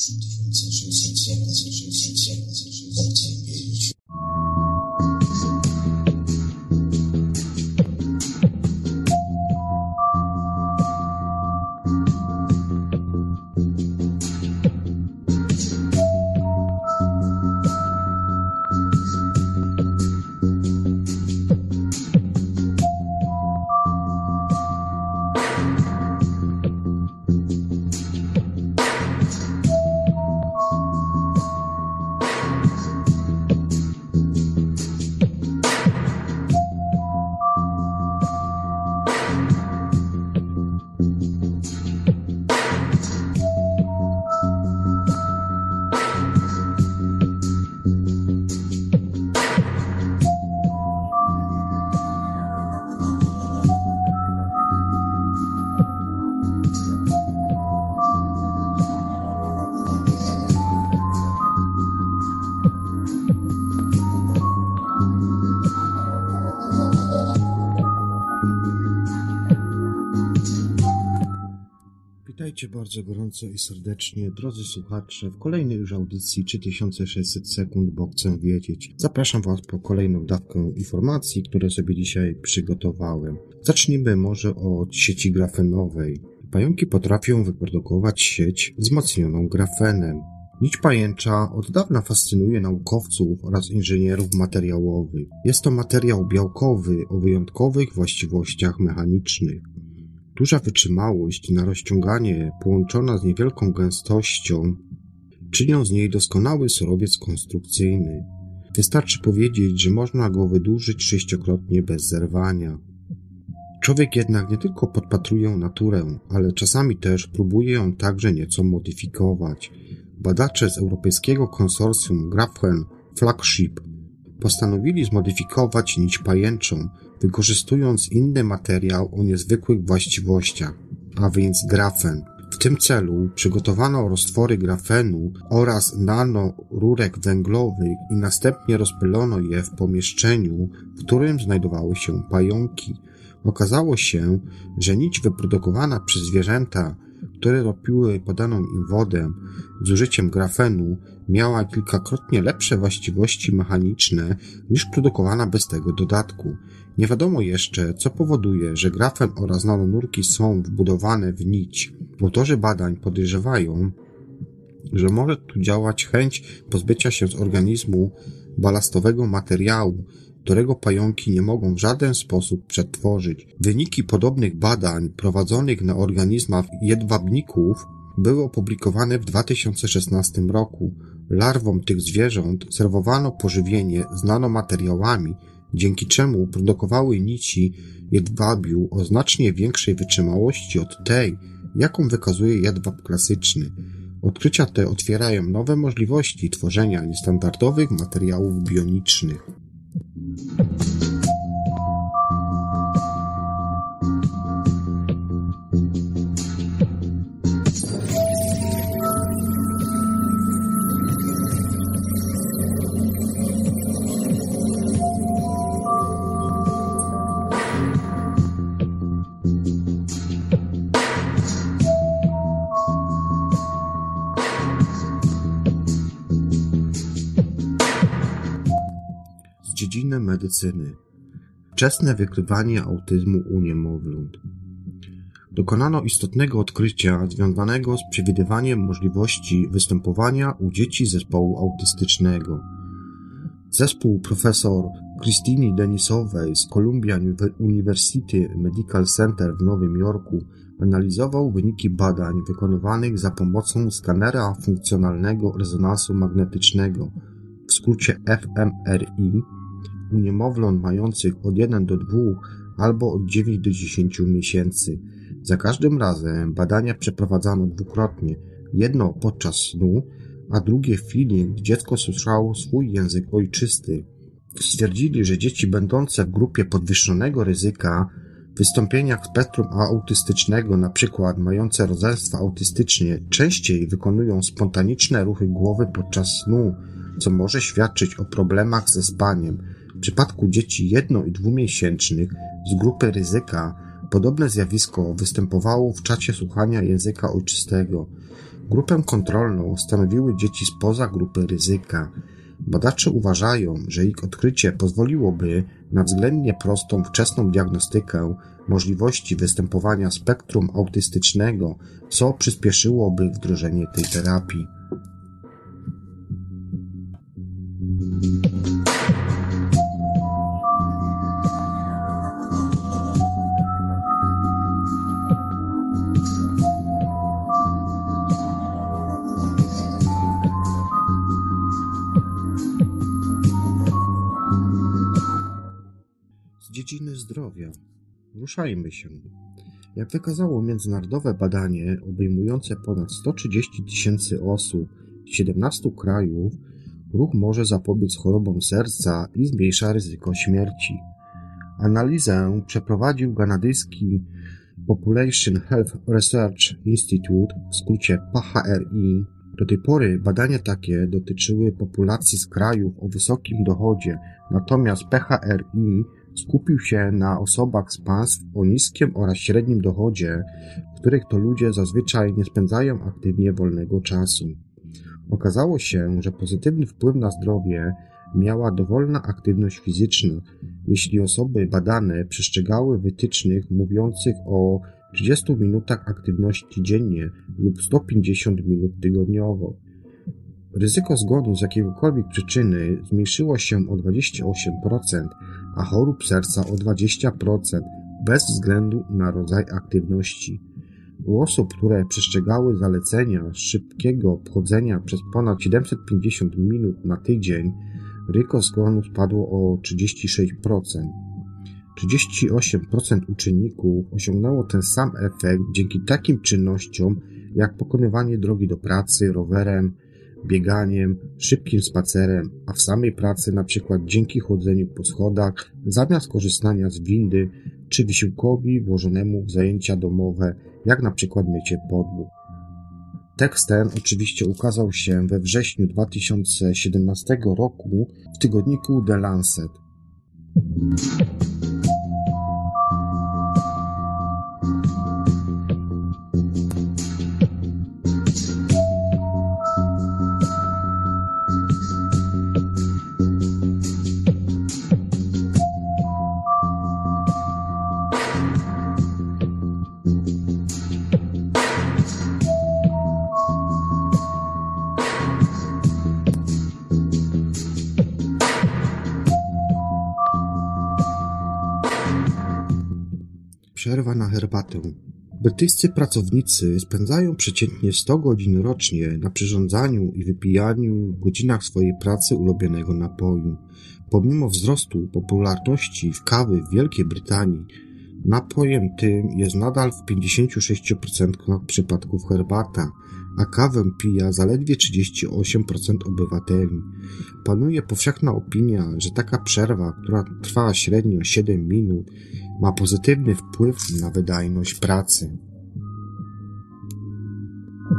三千山水三千画情水三千画情水三千别离去 bardzo gorąco i serdecznie, drodzy słuchacze, w kolejnej już audycji 3600 sekund, bo chcę wiedzieć. Zapraszam Was po kolejną dawkę informacji, które sobie dzisiaj przygotowałem. Zacznijmy może od sieci grafenowej. Pająki potrafią wyprodukować sieć wzmocnioną grafenem. Nić pajęcza od dawna fascynuje naukowców oraz inżynierów materiałowych. Jest to materiał białkowy o wyjątkowych właściwościach mechanicznych. Duża wytrzymałość na rozciąganie połączona z niewielką gęstością czynią z niej doskonały surowiec konstrukcyjny. Wystarczy powiedzieć, że można go wydłużyć sześciokrotnie bez zerwania. Człowiek jednak nie tylko podpatruje naturę, ale czasami też próbuje ją także nieco modyfikować. Badacze z europejskiego konsorcjum Graphen Flagship postanowili zmodyfikować nić pajęczą, wykorzystując inny materiał o niezwykłych właściwościach, a więc grafen. W tym celu przygotowano roztwory grafenu oraz nanorurek węglowych i następnie rozpylono je w pomieszczeniu, w którym znajdowały się pająki. Okazało się, że nić wyprodukowana przez zwierzęta, które robiły podaną im wodę z użyciem grafenu, miała kilkakrotnie lepsze właściwości mechaniczne niż produkowana bez tego dodatku. Nie wiadomo jeszcze, co powoduje, że grafen oraz nanonurki są wbudowane w nić. Autorzy badań podejrzewają, że może tu działać chęć pozbycia się z organizmu balastowego materiału, którego pająki nie mogą w żaden sposób przetworzyć. Wyniki podobnych badań prowadzonych na organizmach jedwabników były opublikowane w 2016 roku. Larwom tych zwierząt serwowano pożywienie z nanomateriałami, dzięki czemu produkowały nici jedwabiu o znacznie większej wytrzymałości od tej, jaką wykazuje jedwab klasyczny. Odkrycia te otwierają nowe możliwości tworzenia niestandardowych materiałów bionicznych. Z dziedziny medycyny. Wczesne wykrywanie autyzmu u niemowląt. Dokonano istotnego odkrycia związanego z przewidywaniem możliwości występowania u dzieci zespołu autystycznego. Zespół profesor Christini Denisowej z Columbia University Medical Center w Nowym Jorku analizował wyniki badań wykonywanych za pomocą skanera funkcjonalnego rezonansu magnetycznego, w skrócie fMRI, u niemowląt mających od 1 do 2 albo od 9 do 10 miesięcy. Za każdym razem badania przeprowadzano dwukrotnie, jedno podczas snu, a drugie w chwili, gdy dziecko słyszało swój język ojczysty. Stwierdzili, że dzieci będące w grupie podwyższonego ryzyka wystąpienia spektrum autystycznego, przykład mające rodzeństwa autystycznie, częściej wykonują spontaniczne ruchy głowy podczas snu, co może świadczyć o problemach ze spaniem. W przypadku dzieci jedno- i dwumiesięcznych z grupy ryzyka Podobne zjawisko występowało w czacie słuchania języka ojczystego. Grupę kontrolną stanowiły dzieci spoza grupy ryzyka. Badacze uważają, że ich odkrycie pozwoliłoby na względnie prostą wczesną diagnostykę możliwości występowania spektrum autystycznego, co przyspieszyłoby wdrożenie tej terapii. Z dziedziny zdrowia. Ruszajmy się. Jak wykazało międzynarodowe badanie obejmujące ponad 130 tysięcy osób z 17 krajów, ruch może zapobiec chorobom serca i zmniejsza ryzyko śmierci. Analizę przeprowadził kanadyjski Population Health Research Institute, w skrócie PHRI. Do tej pory badania takie dotyczyły populacji z krajów o wysokim dochodzie, natomiast PHRI skupił się na osobach z państw o niskim oraz średnim dochodzie, w których to ludzie zazwyczaj nie spędzają aktywnie wolnego czasu. Okazało się, że pozytywny wpływ na zdrowie miała dowolna aktywność fizyczna, jeśli osoby badane przestrzegały wytycznych mówiących o 30 minutach aktywności dziennie lub 150 minut tygodniowo. Ryzyko zgonu z jakiejkolwiek przyczyny zmniejszyło się o 28%, a chorób serca o 20%, bez względu na rodzaj aktywności. U osób, które przestrzegały zalecenia szybkiego obchodzenia przez ponad 750 minut na tydzień, ryzyko zgonu spadło o 36%. 38% uczynników osiągnęło ten sam efekt dzięki takim czynnościom jak pokonywanie drogi do pracy rowerem, bieganiem, szybkim spacerem, a w samej pracy na przykład dzięki chodzeniu po schodach zamiast korzystania z windy czy wysiłkowi włożonemu w zajęcia domowe, jak na przykład mycie podłóg. Tekst ten oczywiście ukazał się we wrześniu 2017 roku w tygodniku The Lancet. Brytyjscy pracownicy spędzają przeciętnie 100 godzin rocznie na przyrządzaniu i wypijaniu w godzinach swojej pracy ulubionego napoju. Pomimo wzrostu popularności w kawy w Wielkiej Brytanii, napojem tym jest nadal w 56% przypadków herbata, a kawę pija zaledwie 38% obywateli. Panuje powszechna opinia, że taka przerwa, która trwa średnio 7 minut, ma pozytywny wpływ na wydajność pracy. Fale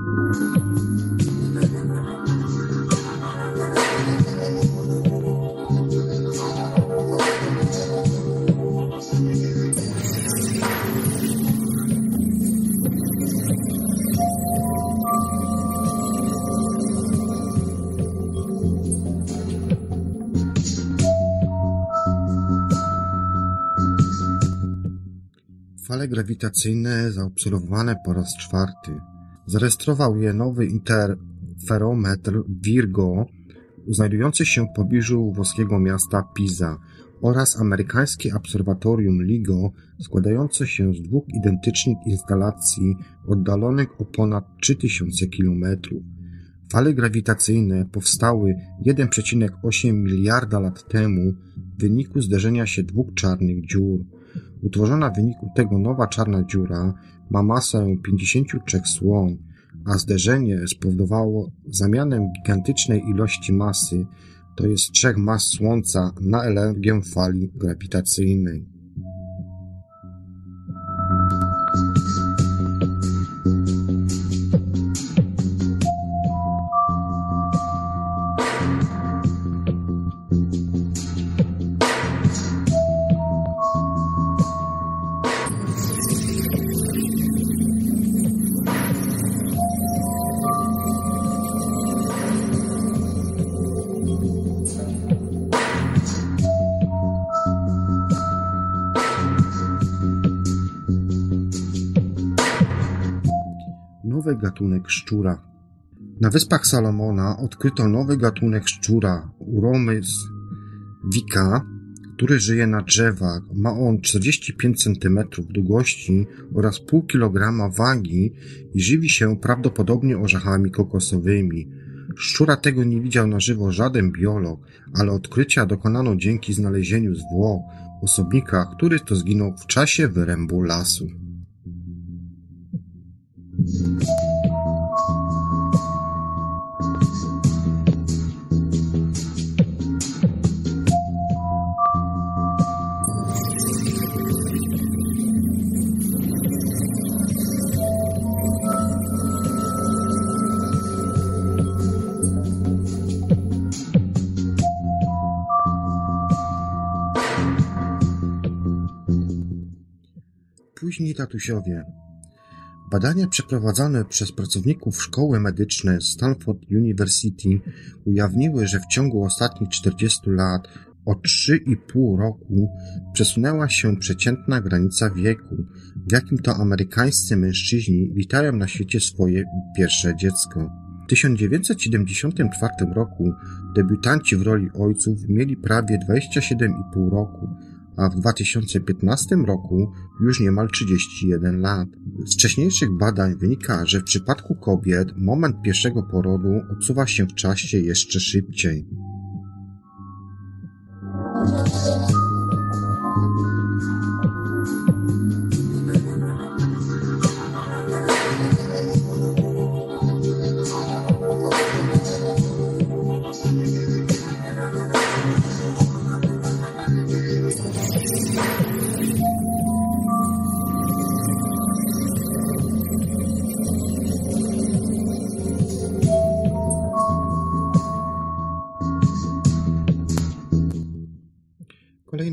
grawitacyjne zaobserwowane po raz czwarty. Zarejestrował je nowy interferometr Virgo, znajdujący się w pobliżu włoskiego miasta Pisa oraz amerykańskie obserwatorium LIGO, składające się z dwóch identycznych instalacji oddalonych o ponad 3000 km. Fale grawitacyjne powstały 1,8 miliarda lat temu w wyniku zderzenia się dwóch czarnych dziur. Utworzona w wyniku tego nowa czarna dziura ma masę 53 słon, a zderzenie spowodowało zamianę gigantycznej ilości masy, to jest trzech mas Słońca, na energię fali grawitacyjnej. Szczura. Na wyspach Salomona odkryto nowy gatunek szczura, Uromys vika, który żyje na drzewach. Ma on 45 cm długości oraz pół kilograma wagi i żywi się prawdopodobnie orzechami kokosowymi. Szczura tego nie widział na żywo żaden biolog, ale odkrycia dokonano dzięki znalezieniu zwłok osobnika, który to zginął w czasie wyrębu lasu. Później tatusiowie. Badania przeprowadzone przez pracowników szkoły medycznej Stanford University ujawniły, że w ciągu ostatnich 40 lat o 3,5 roku przesunęła się przeciętna granica wieku, w jakim to amerykańscy mężczyźni witają na świecie swoje pierwsze dziecko. W 1974 roku debiutanci w roli ojców mieli prawie 27,5 roku, a w 2015 roku już niemal 31 lat. Z wcześniejszych badań wynika, że w przypadku kobiet moment pierwszego porodu odsuwa się w czasie jeszcze szybciej.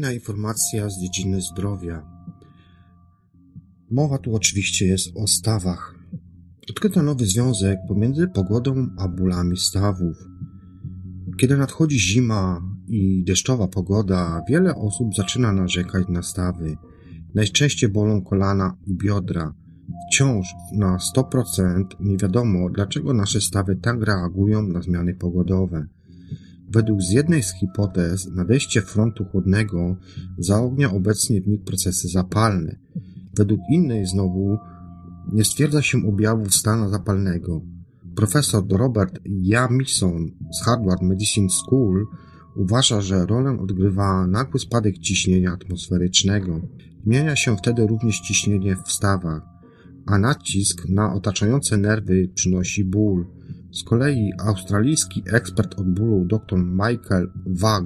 Kolejna informacja z dziedziny zdrowia. Mowa tu oczywiście jest o stawach. Odkryto nowy związek pomiędzy pogodą a bólami stawów. Kiedy nadchodzi zima i deszczowa pogoda, wiele osób zaczyna narzekać na stawy. Najczęściej bolą kolana i biodra. Wciąż na 100% nie wiadomo, dlaczego nasze stawy tak reagują na zmiany pogodowe. Według z jednej z hipotez nadejście frontu chłodnego zaognia obecnie w nich procesy zapalne. Według innej znowu nie stwierdza się objawów stanu zapalnego. Profesor Robert Jamison z Harvard Medicine School uważa, że rolę odgrywa nagły spadek ciśnienia atmosferycznego. Zmienia się wtedy również ciśnienie w stawach, a nacisk na otaczające nerwy przynosi ból. Z kolei australijski ekspert od bólu dr Michael Wag,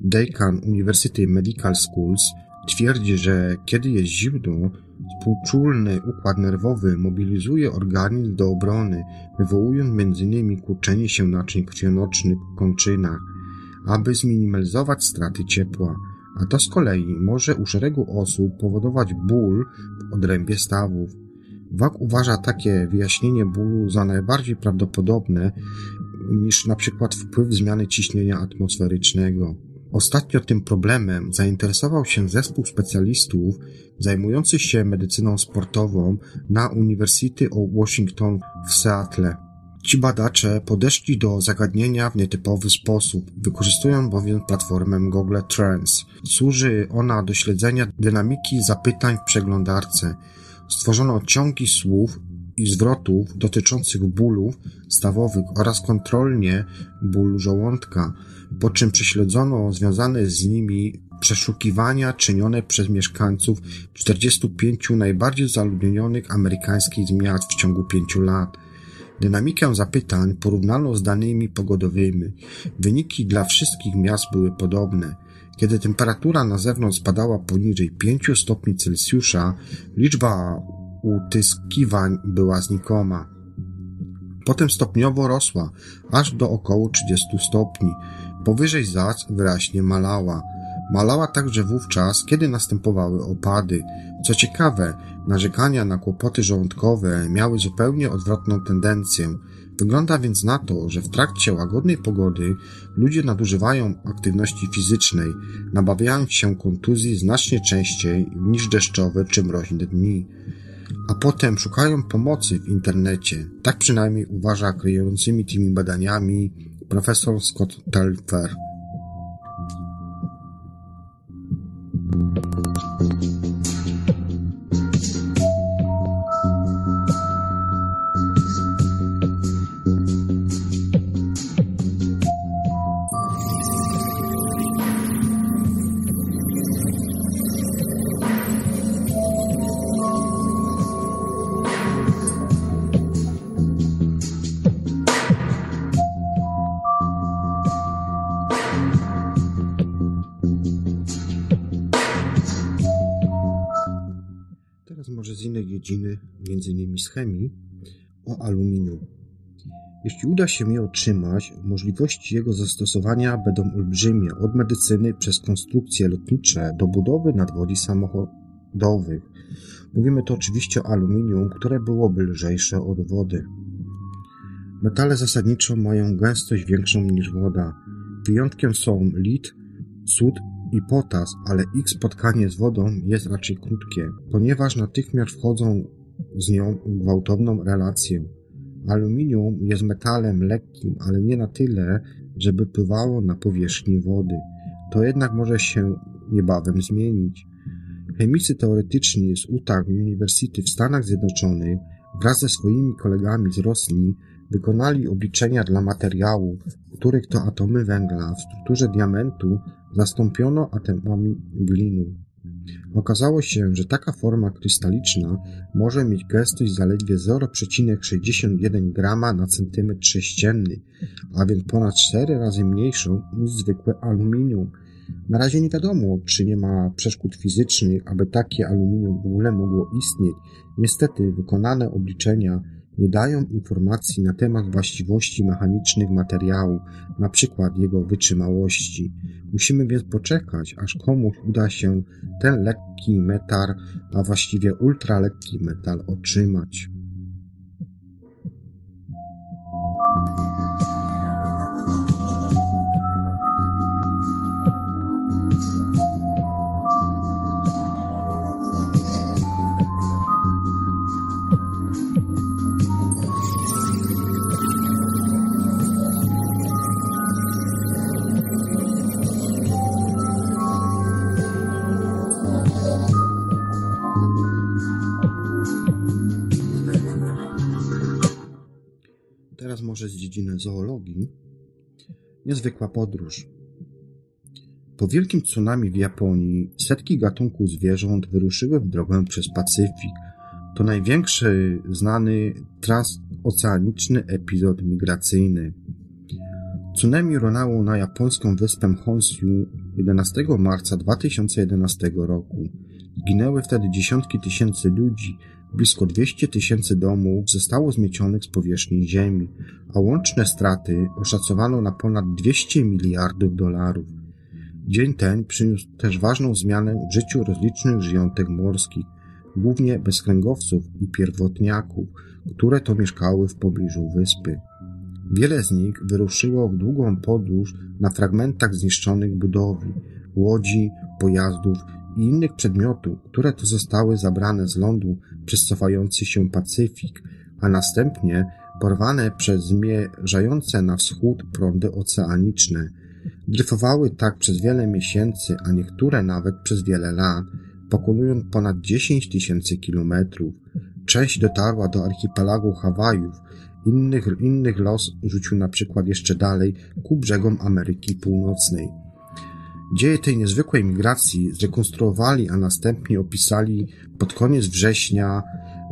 dekan University Medical Schools, twierdzi, że kiedy jest zimno, współczulny układ nerwowy mobilizuje organizm do obrony, wywołując m.in. kurczenie się naczyń krwionocznych w kończynach, aby zminimalizować straty ciepła, a to z kolei może u szeregu osób powodować ból w odrębie stawów. Wag uważa takie wyjaśnienie bólu za najbardziej prawdopodobne niż na przykład wpływ zmiany ciśnienia atmosferycznego. Ostatnio tym problemem zainteresował się zespół specjalistów zajmujących się medycyną sportową na University of Washington w Seattle. Ci badacze podeszli do zagadnienia w nietypowy sposób, wykorzystują bowiem platformę Google Trends. Służy ona do śledzenia dynamiki zapytań w przeglądarce. Stworzono ciągi słów i zwrotów dotyczących bólów stawowych oraz kontrolnie bólu żołądka, po czym prześledzono związane z nimi przeszukiwania czynione przez mieszkańców 45 najbardziej zaludnionych amerykańskich miast w ciągu 5 lat. Dynamikę zapytań porównano z danymi pogodowymi. Wyniki dla wszystkich miast były podobne. Kiedy temperatura na zewnątrz spadała poniżej 5 stopni Celsjusza, liczba utyskiwań była znikoma. Potem stopniowo rosła, aż do około 30 stopni. Powyżej zaś wyraźnie malała. Malała także wówczas, kiedy następowały opady. Co ciekawe, narzekania na kłopoty żołądkowe miały zupełnie odwrotną tendencję. Wygląda więc na to, że w trakcie łagodnej pogody ludzie nadużywają aktywności fizycznej, nabawiając się kontuzji znacznie częściej niż deszczowe czy mroźne dni. a potem szukają pomocy w internecie. Tak przynajmniej uważa kryjącymi tymi badaniami profesor Scott Telfer. Uda się je otrzymać, możliwości jego zastosowania będą olbrzymie, od medycyny przez konstrukcje lotnicze do budowy nadwodzi samochodowych. Mówimy tu oczywiście o aluminium, które byłoby lżejsze od wody. Metale zasadniczo mają gęstość większą niż woda. Wyjątkiem są lit, sód i potas, ale ich spotkanie z wodą jest raczej krótkie, ponieważ natychmiast wchodzą z nią w gwałtowną relację. Aluminium jest metalem lekkim, ale nie na tyle, żeby pływało na powierzchni wody. To jednak może się niebawem zmienić. Chemicy teoretyczni z Utah University w Stanach Zjednoczonych wraz ze swoimi kolegami z Rosji wykonali obliczenia dla materiałów, których to atomy węgla w strukturze diamentu zastąpiono atomami glinu. Okazało się, że taka forma krystaliczna może mieć gęstość zaledwie 0,61 g na centymetr sześcienny, a więc ponad 4 razy mniejszą niż zwykłe aluminium. Na razie nie wiadomo, czy nie ma przeszkód fizycznych, aby takie aluminium w ogóle mogło istnieć. Niestety wykonane obliczenia nie dają informacji na temat właściwości mechanicznych materiału, na przykład jego wytrzymałości. Musimy więc poczekać, aż komuś uda się ten lekki metal, a właściwie ultralekki metal otrzymać. Zoologii, niezwykła podróż. Po wielkim tsunami w Japonii setki gatunków zwierząt wyruszyły w drogę przez Pacyfik. To największy znany transoceaniczny epizod migracyjny. Tsunami runęło na japońską wyspę Honshu 11 marca 2011 roku. Zginęły wtedy dziesiątki tysięcy ludzi, Blisko 200 tysięcy domów zostało zmiecionych z powierzchni Ziemi, a łączne straty oszacowano na ponad 200 miliardów dolarów. Dzień ten przyniósł też ważną zmianę w życiu rozlicznych żyjątek morskich, głównie bezkręgowców i pierwotniaków, które to mieszkały w pobliżu wyspy. Wiele z nich wyruszyło w długą podróż na fragmentach zniszczonych budowli, łodzi, pojazdów i innych przedmiotów, które to zostały zabrane z lądu przez cofający się Pacyfik, a następnie porwane przez zmierzające na wschód prądy oceaniczne. Dryfowały tak przez wiele miesięcy, a niektóre nawet przez wiele lat, pokonując ponad 10 tysięcy kilometrów. Część dotarła do archipelagu Hawajów, innych, innych los rzucił na przykład jeszcze dalej ku brzegom Ameryki Północnej. Dzieje tej niezwykłej migracji zrekonstruowali, a następnie opisali pod koniec września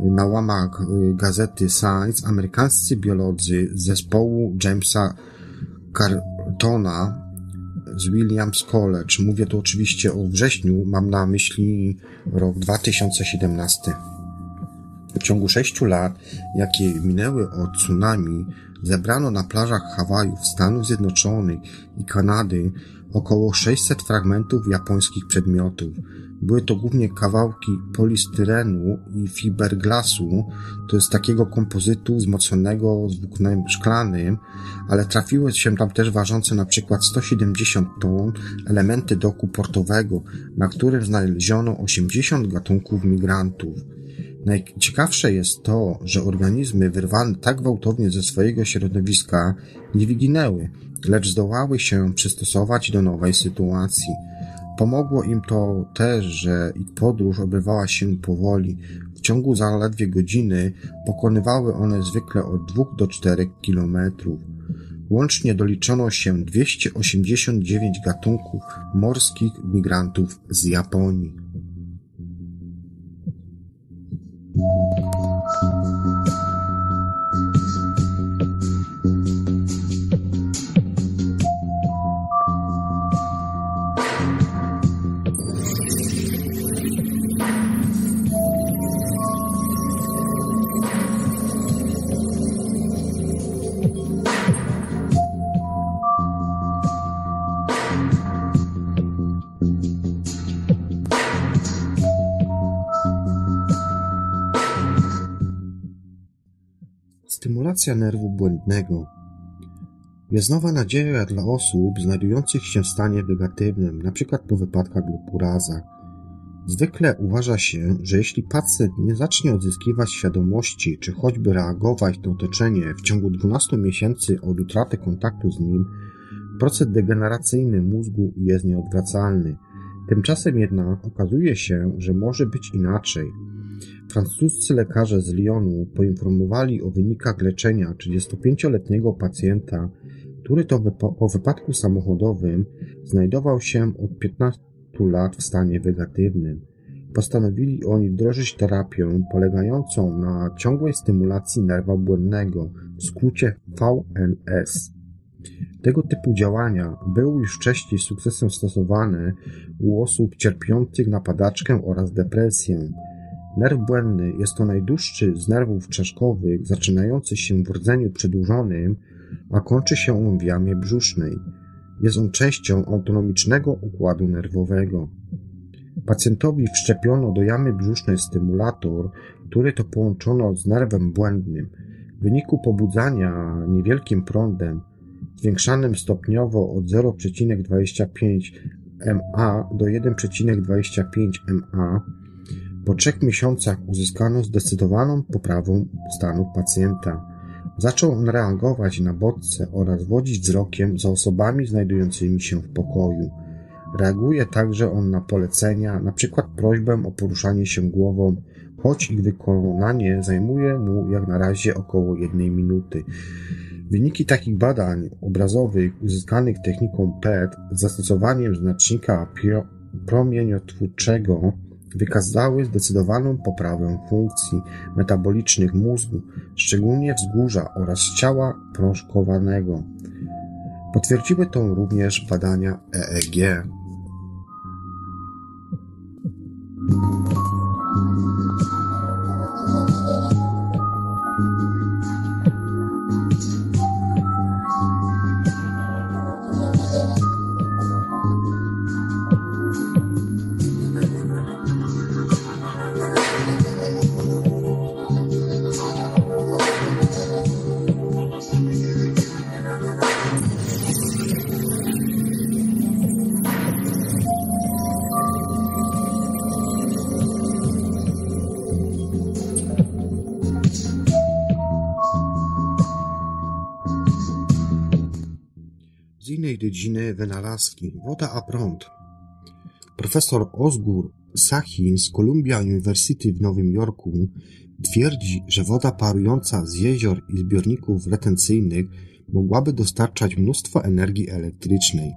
na łamach y, gazety Science amerykańscy biolodzy z zespołu Jamesa Cartona z Williams College. Mówię tu oczywiście o wrześniu, mam na myśli rok 2017. W ciągu sześciu lat, jakie minęły od tsunami, zebrano na plażach Hawajów, Stanów Zjednoczonych i Kanady około 600 fragmentów japońskich przedmiotów. Były to głównie kawałki polistyrenu i fiberglasu, to jest takiego kompozytu wzmocnionego z włóknem szklanym, ale trafiły się tam też ważące na przykład 170 ton elementy doku portowego, na którym znaleziono 80 gatunków migrantów. Najciekawsze jest to, że organizmy wyrwane tak gwałtownie ze swojego środowiska nie wyginęły, lecz zdołały się przystosować do nowej sytuacji. Pomogło im to też, że ich podróż odbywała się powoli. W ciągu zaledwie godziny pokonywały one zwykle od 2 do 4 kilometrów. Łącznie doliczono się 289 gatunków morskich migrantów z Japonii. Stymulacja nerwu błędnego jest nowa nadzieja dla osób znajdujących się w stanie wegatywnym, np. po wypadkach lub urazach. Zwykle uważa się, że jeśli pacjent nie zacznie odzyskiwać świadomości, czy choćby reagować na otoczenie w ciągu 12 miesięcy od utraty kontaktu z nim, proces degeneracyjny mózgu jest nieodwracalny. Tymczasem jednak okazuje się, że może być inaczej. Francuscy lekarze z Lyonu poinformowali o wynikach leczenia 35-letniego pacjenta, który to po wypadku samochodowym znajdował się od 15 lat w stanie wegatywnym. Postanowili oni wdrożyć terapię polegającą na ciągłej stymulacji nerwa błędnego, w skrócie VNS. Tego typu działania były już wcześniej sukcesem stosowane u osób cierpiących na padaczkę oraz depresję. Nerw błędny jest to najdłuższy z nerwów czaszkowych, zaczynający się w rdzeniu przedłużonym, a kończy się on w jamie brzusznej. Jest on częścią autonomicznego układu nerwowego. Pacjentowi wszczepiono do jamy brzusznej stymulator, który to połączono z nerwem błędnym. W wyniku pobudzania niewielkim prądem, zwiększanym stopniowo od 0,25 MA do 1,25 MA, po trzech miesiącach uzyskano zdecydowaną poprawę stanu pacjenta. Zaczął on reagować na bodźce oraz wodzić wzrokiem za osobami znajdującymi się w pokoju. Reaguje także on na polecenia, np. prośbę o poruszanie się głową, choć ich wykonanie zajmuje mu jak na razie około jednej minuty. Wyniki takich badań obrazowych uzyskanych techniką PET z zastosowaniem znacznika promieniotwórczego wykazały zdecydowaną poprawę funkcji metabolicznych mózgu, szczególnie wzgórza oraz ciała prążkowanego. Potwierdziły to również badania EEG. Dziedziny wynalazki woda a prąd. Profesor Osgur Sahin z Columbia University w Nowym Jorku twierdzi, że woda parująca z jezior i zbiorników retencyjnych mogłaby dostarczać mnóstwo energii elektrycznej.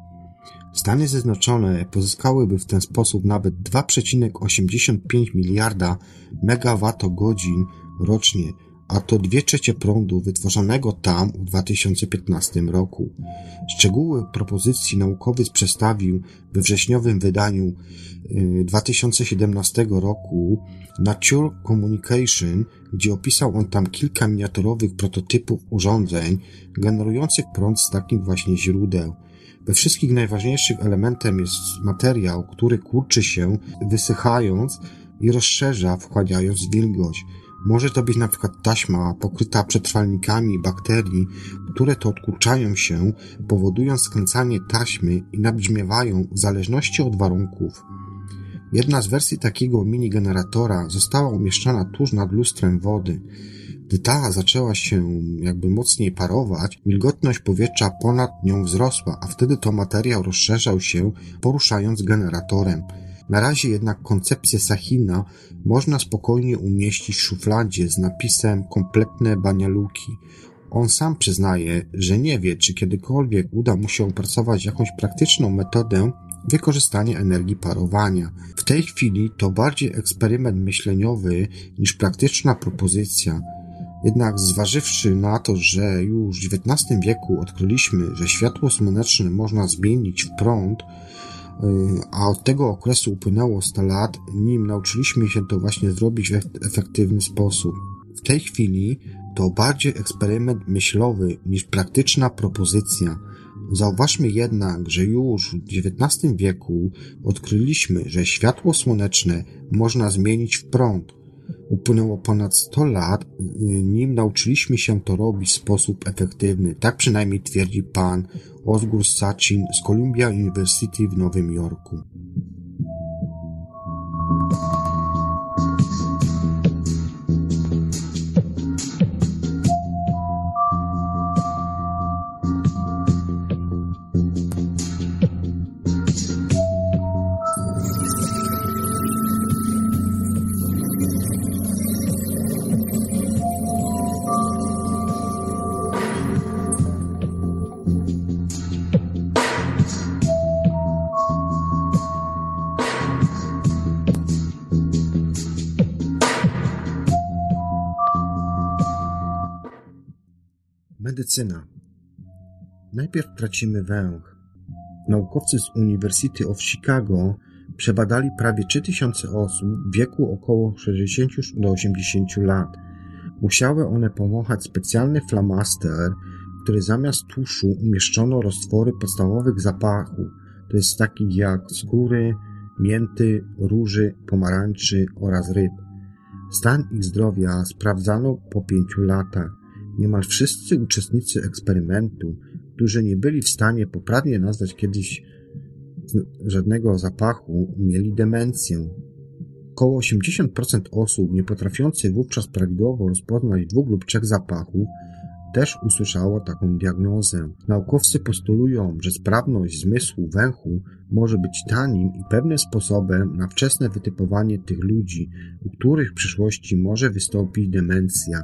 Stany Zjednoczone pozyskałyby w ten sposób nawet 2,85 miliarda megawattogodzin rocznie, a to dwie trzecie prądu wytworzonego tam w 2015 roku. Szczegóły propozycji naukowych przedstawił we wrześniowym wydaniu 2017 y, roku Nature Communication, gdzie opisał on tam kilka miniaturowych prototypów urządzeń generujących prąd z takich właśnie źródeł. We wszystkich najważniejszym elementem jest materiał, który kurczy się, wysychając i rozszerza, wchłaniając wilgoć. Może to być na przykład taśma pokryta przetrwalnikami bakterii, które to odkurczają się, powodując skręcanie taśmy i nabrzmiewają w zależności od warunków. Jedna z wersji takiego mini-generatora została umieszczona tuż nad lustrem wody. Gdy ta zaczęła się jakby mocniej parować, wilgotność powietrza ponad nią wzrosła, a wtedy to materiał rozszerzał się, poruszając generatorem. Na razie jednak koncepcję Sahina można spokojnie umieścić w szufladzie z napisem kompletne banialuki. On sam przyznaje, że nie wie, czy kiedykolwiek uda mu się opracować jakąś praktyczną metodę wykorzystania energii parowania. W tej chwili to bardziej eksperyment myśleniowy niż praktyczna propozycja. Jednak zważywszy na to, że już w XIX wieku odkryliśmy, że światło słoneczne można zmienić w prąd, a od tego okresu upłynęło 100 lat, nim nauczyliśmy się to właśnie zrobić w efektywny sposób. W tej chwili to bardziej eksperyment myślowy niż praktyczna propozycja. Zauważmy jednak, że już w XIX wieku odkryliśmy, że światło słoneczne można zmienić w prąd. Upłynęło ponad 100 lat, nim nauczyliśmy się to robić w sposób efektywny. Tak przynajmniej twierdzi pan Osgur Sachin z Columbia University w Nowym Jorku. Medycyna. Najpierw tracimy węch. Naukowcy z University of Chicago przebadali prawie 3000 osób w wieku około 60 do 80 lat. Musiały one pomachać specjalny flamaster, w który zamiast tuszu umieszczono roztwory podstawowych zapachów, to jest takich jak skóry, mięty, róży, pomarańczy oraz ryb. Stan ich zdrowia sprawdzano po pięciu latach. Niemal wszyscy uczestnicy eksperymentu, którzy nie byli w stanie poprawnie nazwać kiedyś żadnego zapachu, mieli demencję. Około 80% osób nie potrafiących wówczas prawidłowo rozpoznać dwóch lub trzech zapachów też usłyszało taką diagnozę. Naukowcy postulują, że sprawność zmysłu węchu może być tanim i pewnym sposobem na wczesne wytypowanie tych ludzi, u których w przyszłości może wystąpić demencja.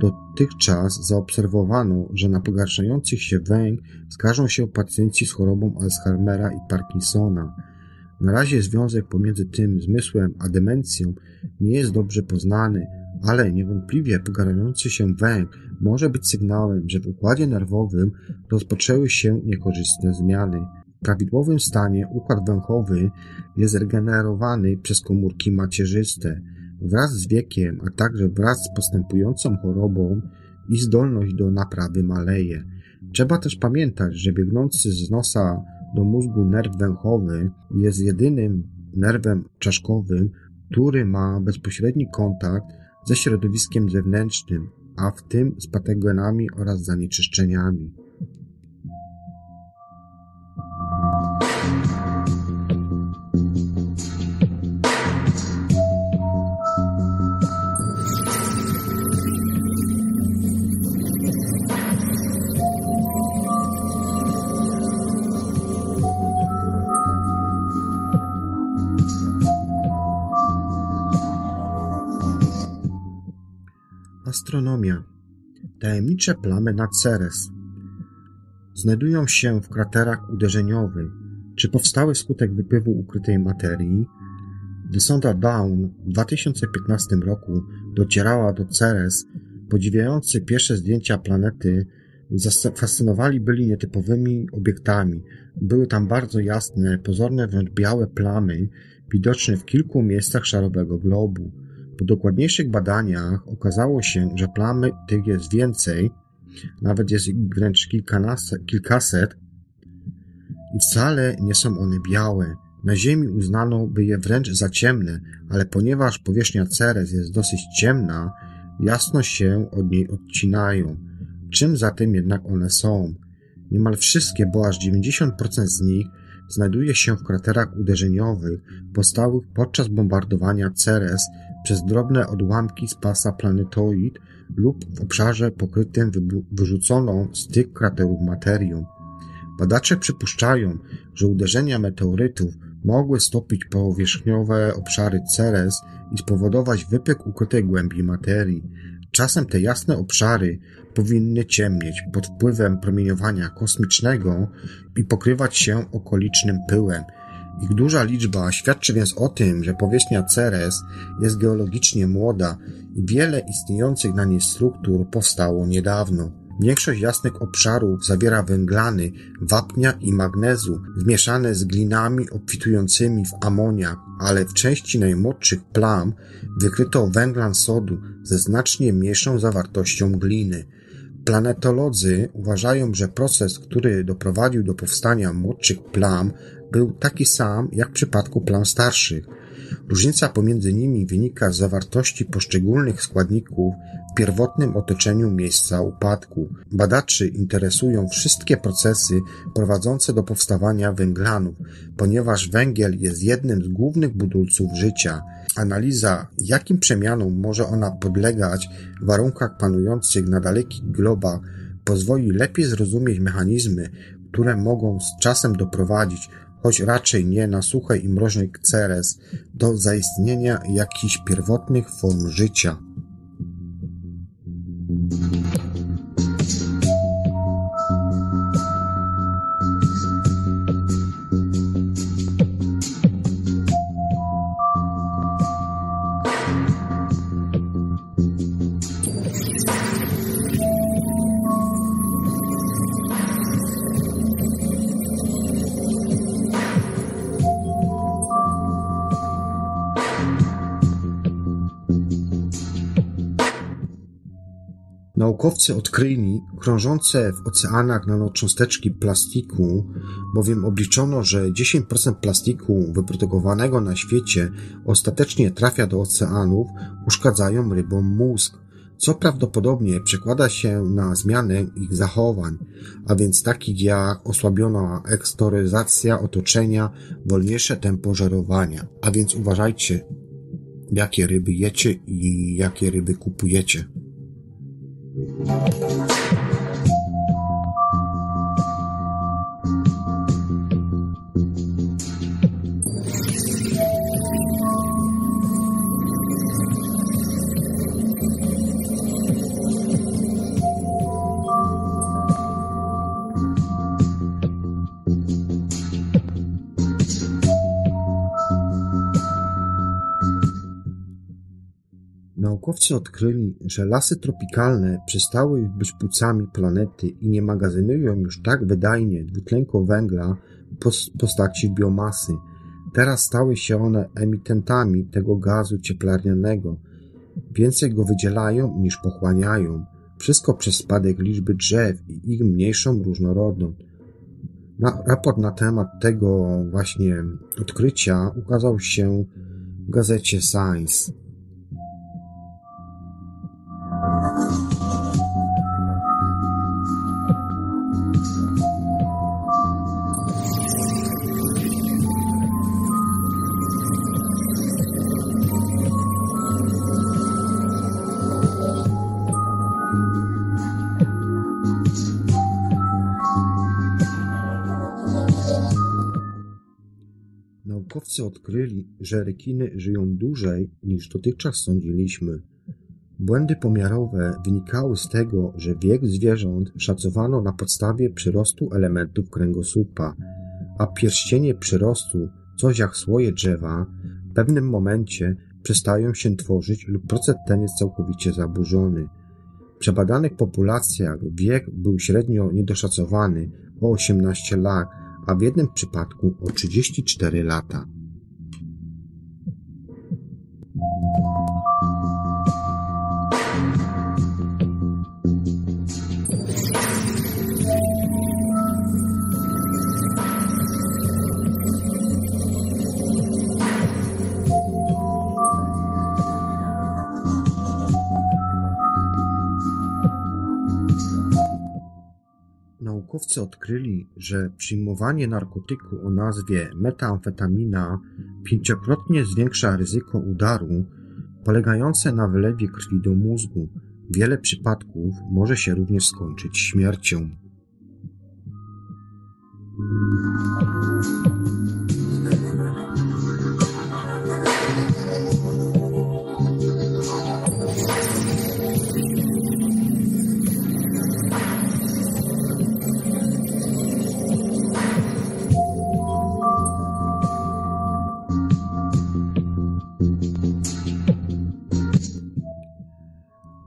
Dotychczas zaobserwowano, że na pogarszających się węch skarżą się pacjenci z chorobą Alzheimera i Parkinsona. Na razie związek pomiędzy tym zmysłem a demencją nie jest dobrze poznany, ale niewątpliwie pogarszający się węch może być sygnałem, że w układzie nerwowym rozpoczęły się niekorzystne zmiany. W prawidłowym stanie układ węchowy jest regenerowany przez komórki macierzyste. Wraz z wiekiem, a także wraz z postępującą chorobą i zdolność do naprawy maleje. Trzeba też pamiętać, że biegnący z nosa do mózgu nerw węchowy jest jedynym nerwem czaszkowym, który ma bezpośredni kontakt ze środowiskiem zewnętrznym, a w tym z patogenami oraz zanieczyszczeniami. Tajemnicze plamy na Ceres. Znajdują się w kraterach uderzeniowych. Czy powstały wskutek wypływu ukrytej materii? Gdy sonda Dawn w 2015 roku docierała do Ceres, podziwiający pierwsze zdjęcia planety zafascynowali byli nietypowymi obiektami. Były tam bardzo jasne, pozorne wręcz białe plamy, widoczne w kilku miejscach szarowego globu. Po dokładniejszych badaniach okazało się, że plamy tych jest więcej, nawet jest ich wręcz kilkaset i wcale nie są one białe. Na Ziemi uznano by je wręcz za ciemne, ale ponieważ powierzchnia Ceres jest dosyć ciemna, jasno się od niej odcinają. Czym zatem jednak one są? Niemal wszystkie, bo aż 90% z nich znajduje się w kraterach uderzeniowych powstałych podczas bombardowania Ceres przez drobne odłamki z pasa planetoid lub w obszarze pokrytym wyrzuconą z tych kraterów materią. Badacze przypuszczają, że uderzenia meteorytów mogły stopić powierzchniowe obszary Ceres i spowodować wypyk ukrytej głębi materii. Czasem te jasne obszary powinny ciemnieć pod wpływem promieniowania kosmicznego i pokrywać się okolicznym pyłem. Ich duża liczba świadczy więc o tym, że powierzchnia Ceres jest geologicznie młoda i wiele istniejących na niej struktur powstało niedawno. Większość jasnych obszarów zawiera węglany, wapnia i magnezu zmieszane z glinami obfitującymi w amoniak, ale w części najmłodszych plam wykryto węglan sodu ze znacznie mniejszą zawartością gliny. Planetolodzy uważają, że proces, który doprowadził do powstania młodszych plam, był taki sam jak w przypadku plam starszych. Różnica pomiędzy nimi wynika z zawartości poszczególnych składników w pierwotnym otoczeniu miejsca upadku. Badaczy interesują wszystkie procesy prowadzące do powstawania węglanów, ponieważ węgiel jest jednym z głównych budulców życia. Analiza, jakim przemianom może ona podlegać w warunkach panujących na dalekich globach, pozwoli lepiej zrozumieć mechanizmy, które mogą z czasem doprowadzić choć raczej nie na suchej i mroźnej Ceres, do zaistnienia jakichś pierwotnych form życia. Naukowcy odkryli krążące w oceanach nanocząsteczki plastiku, bowiem obliczono, że 10% plastiku wyprodukowanego na świecie ostatecznie trafia do oceanów, uszkadzają rybom mózg, co prawdopodobnie przekłada się na zmianę ich zachowań, a więc takich jak osłabiona ekstoryzacja otoczenia, wolniejsze tempo żerowania. A więc uważajcie, jakie ryby jecie i jakie ryby kupujecie. Thank you. Naukowcy odkryli, że lasy tropikalne przestały być płucami planety i nie magazynują już tak wydajnie dwutlenku węgla w postaci biomasy. Teraz stały się one emitentami tego gazu cieplarnianego. Więcej go wydzielają niż pochłaniają. Wszystko przez spadek liczby drzew i ich mniejszą różnorodność. Na, raport na temat tego właśnie odkrycia ukazał się w gazecie Science. Naukowcy odkryli, że rekiny żyją dłużej niż dotychczas sądziliśmy. Błędy pomiarowe wynikały z tego, że wiek zwierząt szacowano na podstawie przyrostu elementów kręgosłupa, a pierścienie przyrostu, coś jak słoje drzewa, w pewnym momencie przestają się tworzyć lub proces ten jest całkowicie zaburzony. W przebadanych populacjach wiek był średnio niedoszacowany o 18 lat, a w jednym przypadku o 34 lata. Naukowcy odkryli, że przyjmowanie narkotyku o nazwie metamfetamina pięciokrotnie zwiększa ryzyko udaru polegające na wylewie krwi do mózgu. Wiele przypadków może się również skończyć śmiercią.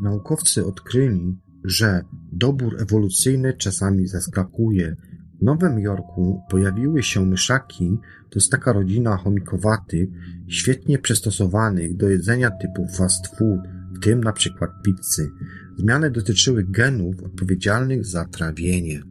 Naukowcy odkryli, że dobór ewolucyjny czasami zaskakuje. W Nowym Jorku pojawiły się myszaki, to jest taka rodzina chomikowatych, świetnie przystosowanych do jedzenia typu fast food, w tym na przykład pizzy. Zmiany dotyczyły genów odpowiedzialnych za trawienie.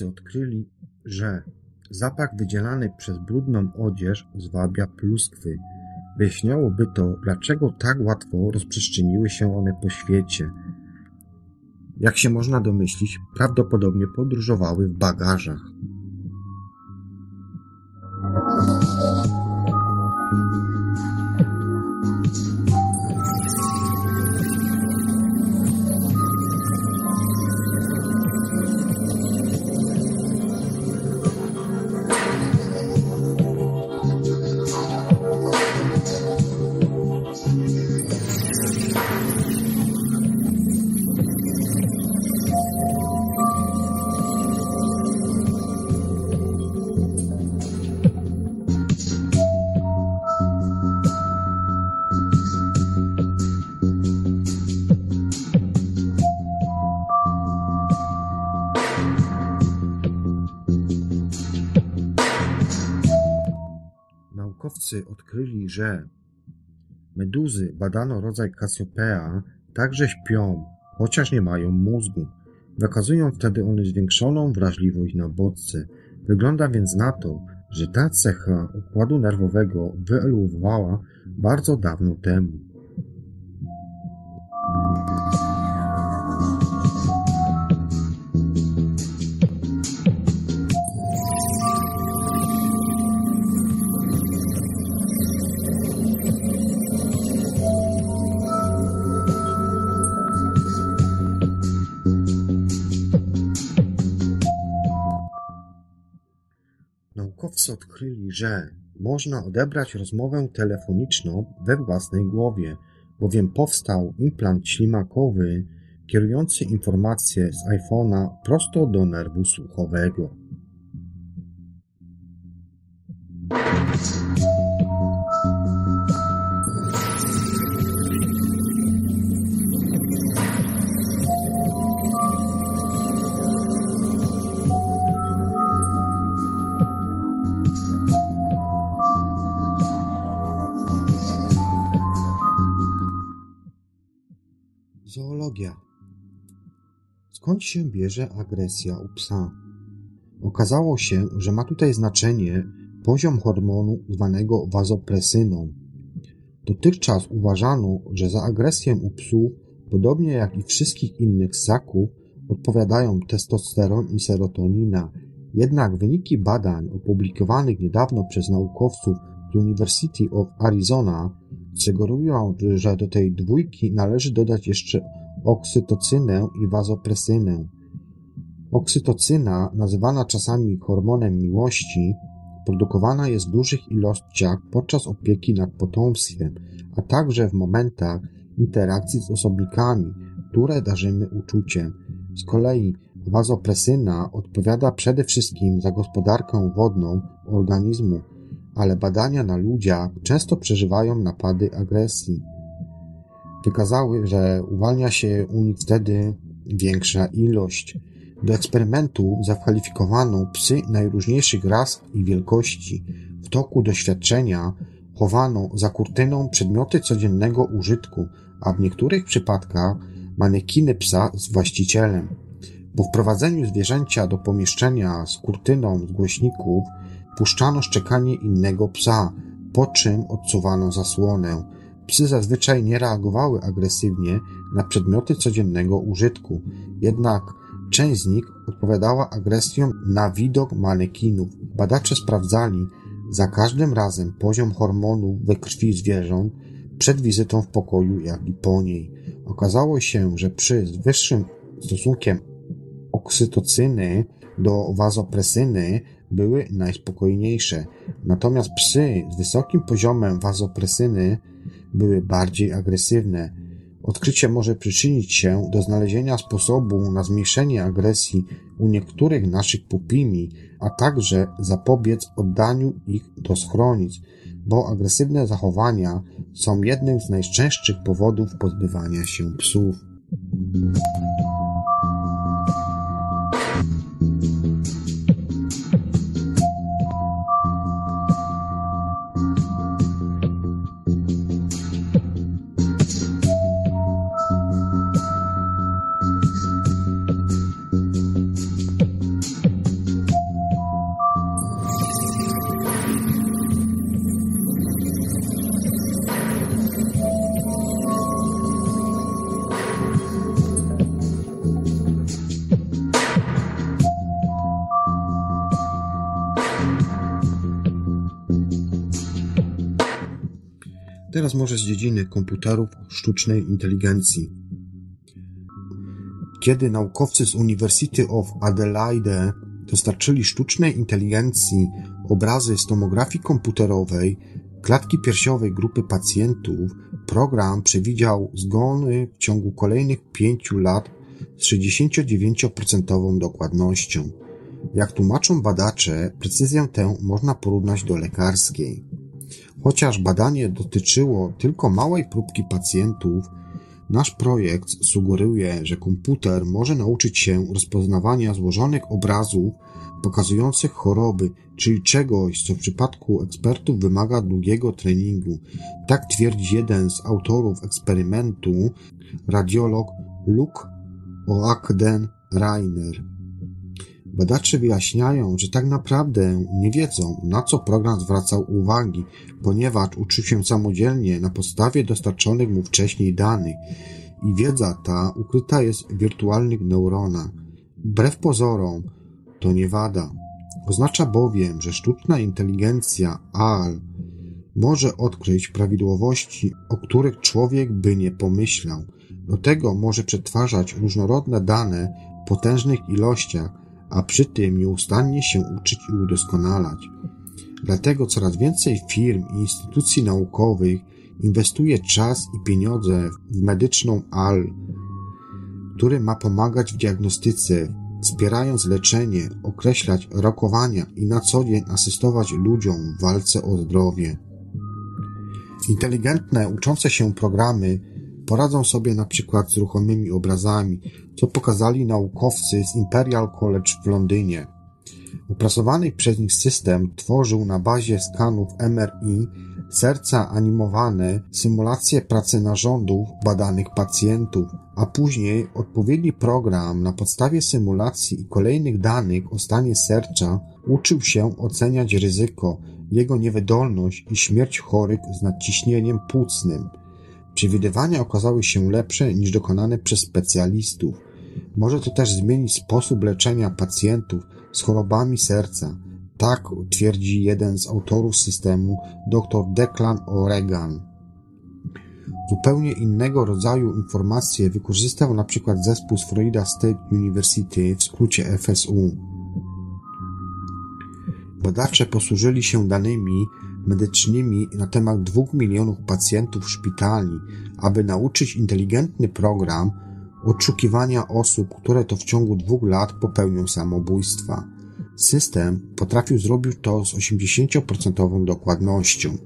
Naukowcy odkryli, że zapach wydzielany przez brudną odzież zwabia pluskwy. Wyjaśniałoby to, dlaczego tak łatwo rozprzestrzeniły się one po świecie. Jak się można domyślić, prawdopodobnie podróżowały w bagażach. Naukowcy odkryli, że meduzy badano rodzaj Cassiopeia także śpią, chociaż nie mają mózgu. Wykazują wtedy one zwiększoną wrażliwość na bodźce. Wygląda więc na to, że ta cecha układu nerwowego wyewoluowała bardzo dawno temu. Odkryli, że można odebrać rozmowę telefoniczną we własnej głowie, bowiem powstał implant ślimakowy kierujący informacje z iPhone'a prosto do nerwu słuchowego. Skąd się bierze agresja u psa? Okazało się, że ma tutaj znaczenie poziom hormonu zwanego wazopresyną. Dotychczas uważano, że za agresję u psów, podobnie jak i wszystkich innych ssaków, odpowiadają testosteron i serotonina. Jednak wyniki badań opublikowanych niedawno przez naukowców z University of Arizona sugerują, że do tej dwójki należy dodać jeszcze oksytocynę i wazopresynę. Oksytocyna, nazywana czasami hormonem miłości, produkowana jest w dużych ilościach podczas opieki nad potomstwem, a także w momentach interakcji z osobnikami, które darzymy uczuciem. Z kolei wazopresyna odpowiada przede wszystkim za gospodarkę wodną organizmu, ale badania na ludziach często przeżywają napady agresji. Wykazały, że uwalnia się u nich wtedy większa ilość. Do eksperymentu zakwalifikowano psy najróżniejszych ras i wielkości. W toku doświadczenia chowano za kurtyną przedmioty codziennego użytku, a w niektórych przypadkach manekiny psa z właścicielem. Po wprowadzeniu zwierzęcia do pomieszczenia z kurtyną z głośników puszczano szczekanie innego psa, po czym odsuwano zasłonę. Psy zazwyczaj nie reagowały agresywnie na przedmioty codziennego użytku, jednak część z nich odpowiadała agresją na widok manekinów. Badacze sprawdzali za każdym razem poziom hormonów we krwi zwierząt przed wizytą w pokoju, jak i po niej. Okazało się, że przy wyższym stosunkiem oksytocyny do wazopresyny były najspokojniejsze, natomiast psy z wysokim poziomem wazopresyny były bardziej agresywne. Odkrycie może przyczynić się do znalezienia sposobu na zmniejszenie agresji u niektórych naszych pupimi, a także zapobiec oddaniu ich do schronic, bo agresywne zachowania są jednym z najczęstszych powodów pozbywania się psów. Teraz może z dziedziny komputerów sztucznej inteligencji. Kiedy naukowcy z University of Adelaide dostarczyli sztucznej inteligencji obrazy z tomografii komputerowej klatki piersiowej grupy pacjentów, program przewidział zgony w ciągu kolejnych pięciu lat z 69% dokładnością. Jak tłumaczą badacze, precyzję tę można porównać do lekarskiej. Chociaż badanie dotyczyło tylko małej próbki pacjentów, nasz projekt sugeruje, że komputer może nauczyć się rozpoznawania złożonych obrazów pokazujących choroby, czyli czegoś, co w przypadku ekspertów wymaga długiego treningu. Tak twierdzi jeden z autorów eksperymentu, radiolog Luke Oakden Rainer. Badacze wyjaśniają, że tak naprawdę nie wiedzą, na co program zwracał uwagi, ponieważ uczył się samodzielnie na podstawie dostarczonych mu wcześniej danych i wiedza ta ukryta jest w wirtualnych neuronach. Wbrew pozorom, to nie wada. Oznacza bowiem, że sztuczna inteligencja AL może odkryć prawidłowości, o których człowiek by nie pomyślał. Do tego może przetwarzać różnorodne dane w potężnych ilościach, a przy tym nieustannie się uczyć i udoskonalać. Dlatego coraz więcej firm i instytucji naukowych inwestuje czas i pieniądze w medyczną AL, który ma pomagać w diagnostyce, wspierając leczenie, określać rokowania i na co dzień asystować ludziom w walce o zdrowie. Inteligentne, uczące się programy poradzą sobie na przykład z ruchomymi obrazami, co pokazali naukowcy z Imperial College w Londynie. Opracowany przez nich system tworzył na bazie skanów MRI serca animowane, symulacje pracy narządów badanych pacjentów, a później odpowiedni program na podstawie symulacji i kolejnych danych o stanie serca uczył się oceniać ryzyko, jego niewydolność i śmierć chorych z nadciśnieniem płucnym. Przewidywania okazały się lepsze niż dokonane przez specjalistów. Może to też zmienić sposób leczenia pacjentów z chorobami serca. Tak twierdzi jeden z autorów systemu, dr Declan O'Regan. Zupełnie innego rodzaju informacje wykorzystał na przykład zespół z Florida State University, w skrócie FSU. Badacze posłużyli się danymi medycznymi na temat dwóch milionów pacjentów szpitali, aby nauczyć inteligentny program odszukiwania osób, które to w ciągu dwóch lat popełnią samobójstwa. System potrafił zrobić to z 80% dokładnością,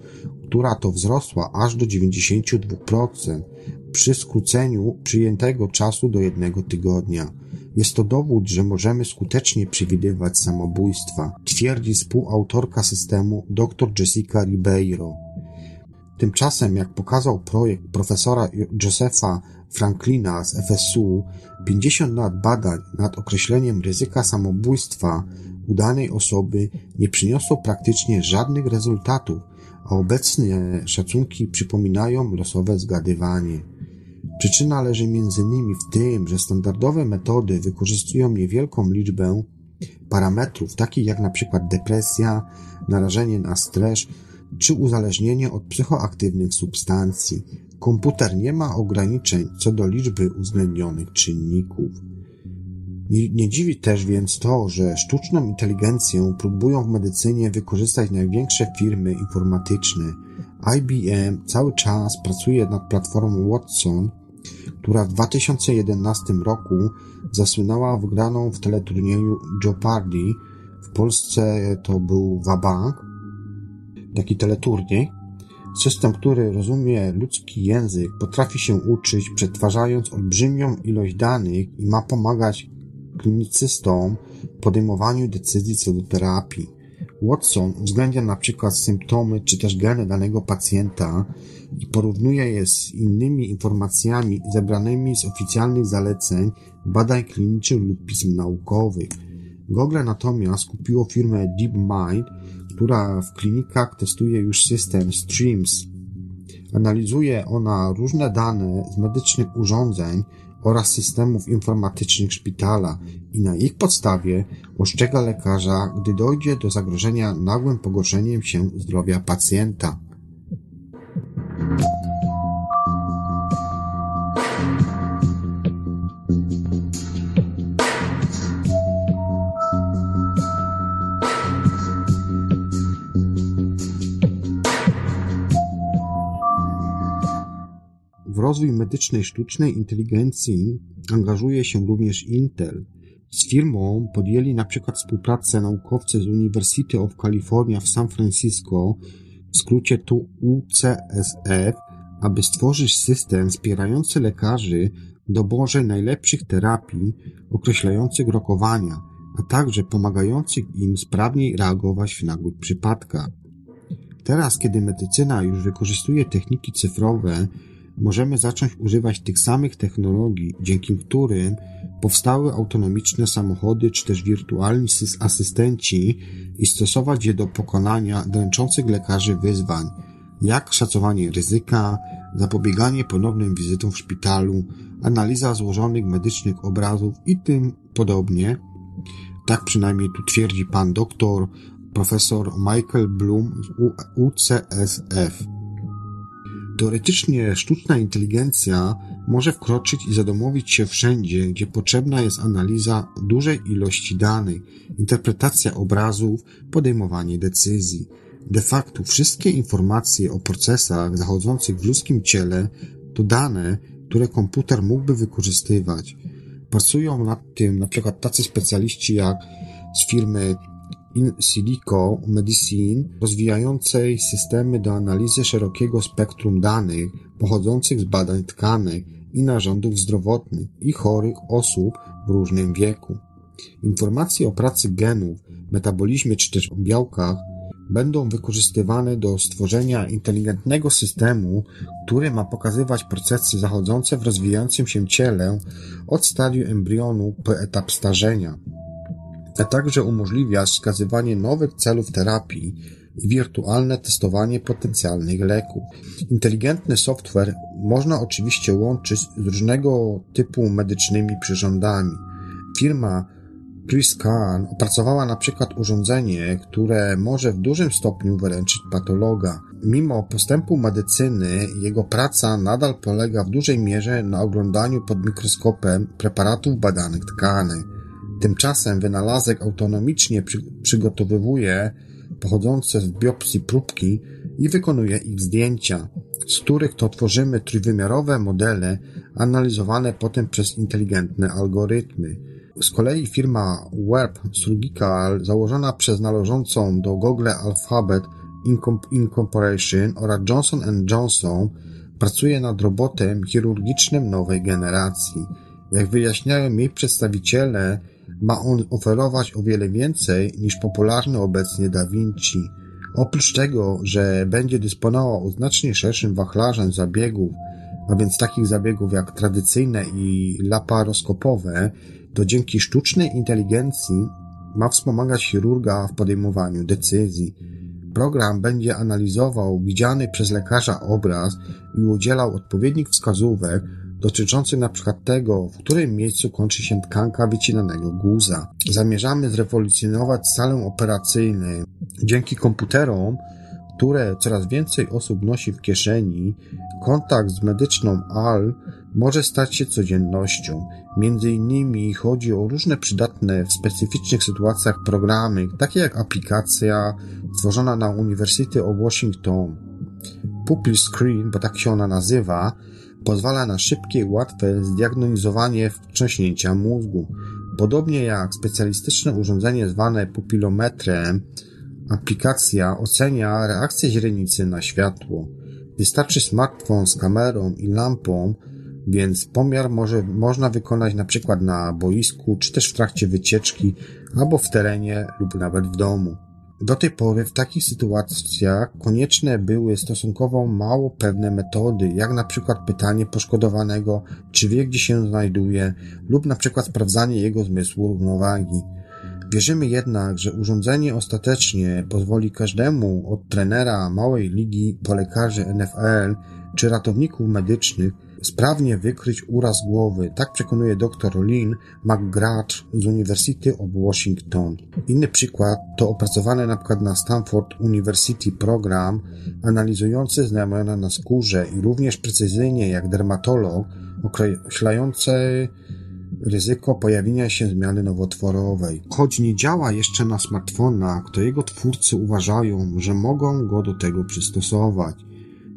która to wzrosła aż do 92% przy skróceniu przyjętego czasu do jednego tygodnia. Jest to dowód, że możemy skutecznie przewidywać samobójstwa, twierdzi współautorka systemu dr Jessica Ribeiro. Tymczasem, jak pokazał projekt profesora Josepha Franklina z FSU, 50 lat badań nad określeniem ryzyka samobójstwa udanej osoby nie przyniosło praktycznie żadnych rezultatów, a obecne szacunki przypominają losowe zgadywanie. Przyczyna leży m.in. w tym, że standardowe metody wykorzystują niewielką liczbę parametrów, takich jak np. depresja, narażenie na stres czy uzależnienie od psychoaktywnych substancji. Komputer nie ma ograniczeń co do liczby uwzględnionych czynników. Nie, nie dziwi też więc to, że sztuczną inteligencję próbują w medycynie wykorzystać największe firmy informatyczne. IBM cały czas pracuje nad platformą Watson, która w 2011 roku zasłynęła wygraną w teleturnieju Jeopardy. W Polsce to był Wabank, taki teleturniej. System, który rozumie ludzki język, potrafi się uczyć, przetwarzając olbrzymią ilość danych i ma pomagać klinicystom w podejmowaniu decyzji co do terapii. Watson uwzględnia na przykład symptomy czy też geny danego pacjenta i porównuje je z innymi informacjami zebranymi z oficjalnych zaleceń, badań klinicznych lub pism naukowych. Google natomiast kupiło firmę DeepMind, która w klinikach testuje już system Streams. Analizuje ona różne dane z medycznych urządzeń oraz systemów informatycznych szpitala i na ich podstawie ostrzega lekarza, gdy dojdzie do zagrożenia nagłym pogorszeniem się zdrowia pacjenta. W rozwój medycznej sztucznej inteligencji angażuje się również Intel. Z firmą podjęli na przykład współpracę naukowcy z University of California w San Francisco, w skrócie tu UCSF, aby stworzyć system wspierający lekarzy w doborze najlepszych terapii określających rokowania, a także pomagających im sprawniej reagować w nagłych przypadkach. Teraz, kiedy medycyna już wykorzystuje techniki cyfrowe, możemy zacząć używać tych samych technologii, dzięki którym powstały autonomiczne samochody czy też wirtualni asystenci i stosować je do pokonania dręczących lekarzy wyzwań, jak szacowanie ryzyka, zapobieganie ponownym wizytom w szpitalu, analiza złożonych medycznych obrazów i tym podobnie. Tak przynajmniej tu twierdzi pan doktor profesor Michael Bloom z UCSF. Teoretycznie sztuczna inteligencja może wkroczyć i zadomowić się wszędzie, gdzie potrzebna jest analiza dużej ilości danych, interpretacja obrazów, podejmowanie decyzji. De facto wszystkie informacje o procesach zachodzących w ludzkim ciele to dane, które komputer mógłby wykorzystywać. Pracują nad tym na przykład tacy specjaliści jak z firmy in silico medicine rozwijającej systemy do analizy szerokiego spektrum danych pochodzących z badań tkanek i narządów zdrowotnych i chorych osób w różnym wieku. Informacje o pracy genów, metabolizmie czy też białkach będą wykorzystywane do stworzenia inteligentnego systemu, który ma pokazywać procesy zachodzące w rozwijającym się ciele od stadium embrionu po etap starzenia a także umożliwia wskazywanie nowych celów terapii i wirtualne testowanie potencjalnych leków. Inteligentny software można oczywiście łączyć z różnego typu medycznymi przyrządami. Firma CRISCAN opracowała na przykład urządzenie, które może w dużym stopniu wyręczyć patologa. Mimo postępu medycyny, jego praca nadal polega w dużej mierze na oglądaniu pod mikroskopem preparatów badanych tkanek. Tymczasem wynalazek autonomicznie przy, przygotowywuje pochodzące z biopsji próbki i wykonuje ich zdjęcia, z których to tworzymy trójwymiarowe modele analizowane potem przez inteligentne algorytmy. Z kolei firma Web Surgical, założona przez należącą do Google Alphabet Incorporation oraz Johnson Johnson, pracuje nad robotem chirurgicznym nowej generacji. Jak wyjaśniają jej przedstawiciele, ma on oferować o wiele więcej niż popularny obecnie Da Vinci. Oprócz tego, że będzie dysponował znacznie szerszym wachlarzem zabiegów, a więc takich zabiegów jak tradycyjne i laparoskopowe, to dzięki sztucznej inteligencji ma wspomagać chirurga w podejmowaniu decyzji. Program będzie analizował widziany przez lekarza obraz i udzielał odpowiednich wskazówek dotyczących na przykład tego, w którym miejscu kończy się tkanka wycinanego guza. Zamierzamy zrewolucjonować salę operacyjną. Dzięki komputerom które coraz więcej osób nosi w kieszeni, kontakt z medyczną AL może stać się codziennością. Między innymi chodzi o różne przydatne w specyficznych sytuacjach programy, takie jak aplikacja stworzona na University of Washington. Pupil Screen, bo tak się ona nazywa, pozwala na szybkie i łatwe zdiagnozowanie wstrząśnięcia mózgu. Podobnie jak specjalistyczne urządzenie zwane pupilometrem, Aplikacja ocenia reakcję źrenicy na światło. Wystarczy smartfon z kamerą i lampą, więc pomiar może, można wykonać na przykład na boisku, czy też w trakcie wycieczki, albo w terenie lub nawet w domu. Do tej pory w takich sytuacjach konieczne były stosunkowo mało pewne metody, jak na przykład pytanie poszkodowanego, czy wie gdzie się znajduje, lub na przykład sprawdzanie jego zmysłu równowagi. Wierzymy jednak, że urządzenie ostatecznie pozwoli każdemu od trenera małej ligi po lekarzy NFL czy ratowników medycznych sprawnie wykryć uraz głowy. Tak przekonuje dr Lynn McGrath z University of Washington. Inny przykład to opracowany na przykład na Stanford University program analizujący znamiona na skórze i również precyzyjnie jak dermatolog określający ryzyko pojawienia się zmiany nowotworowej. Choć nie działa jeszcze na smartfonach, to jego twórcy uważają, że mogą go do tego przystosować.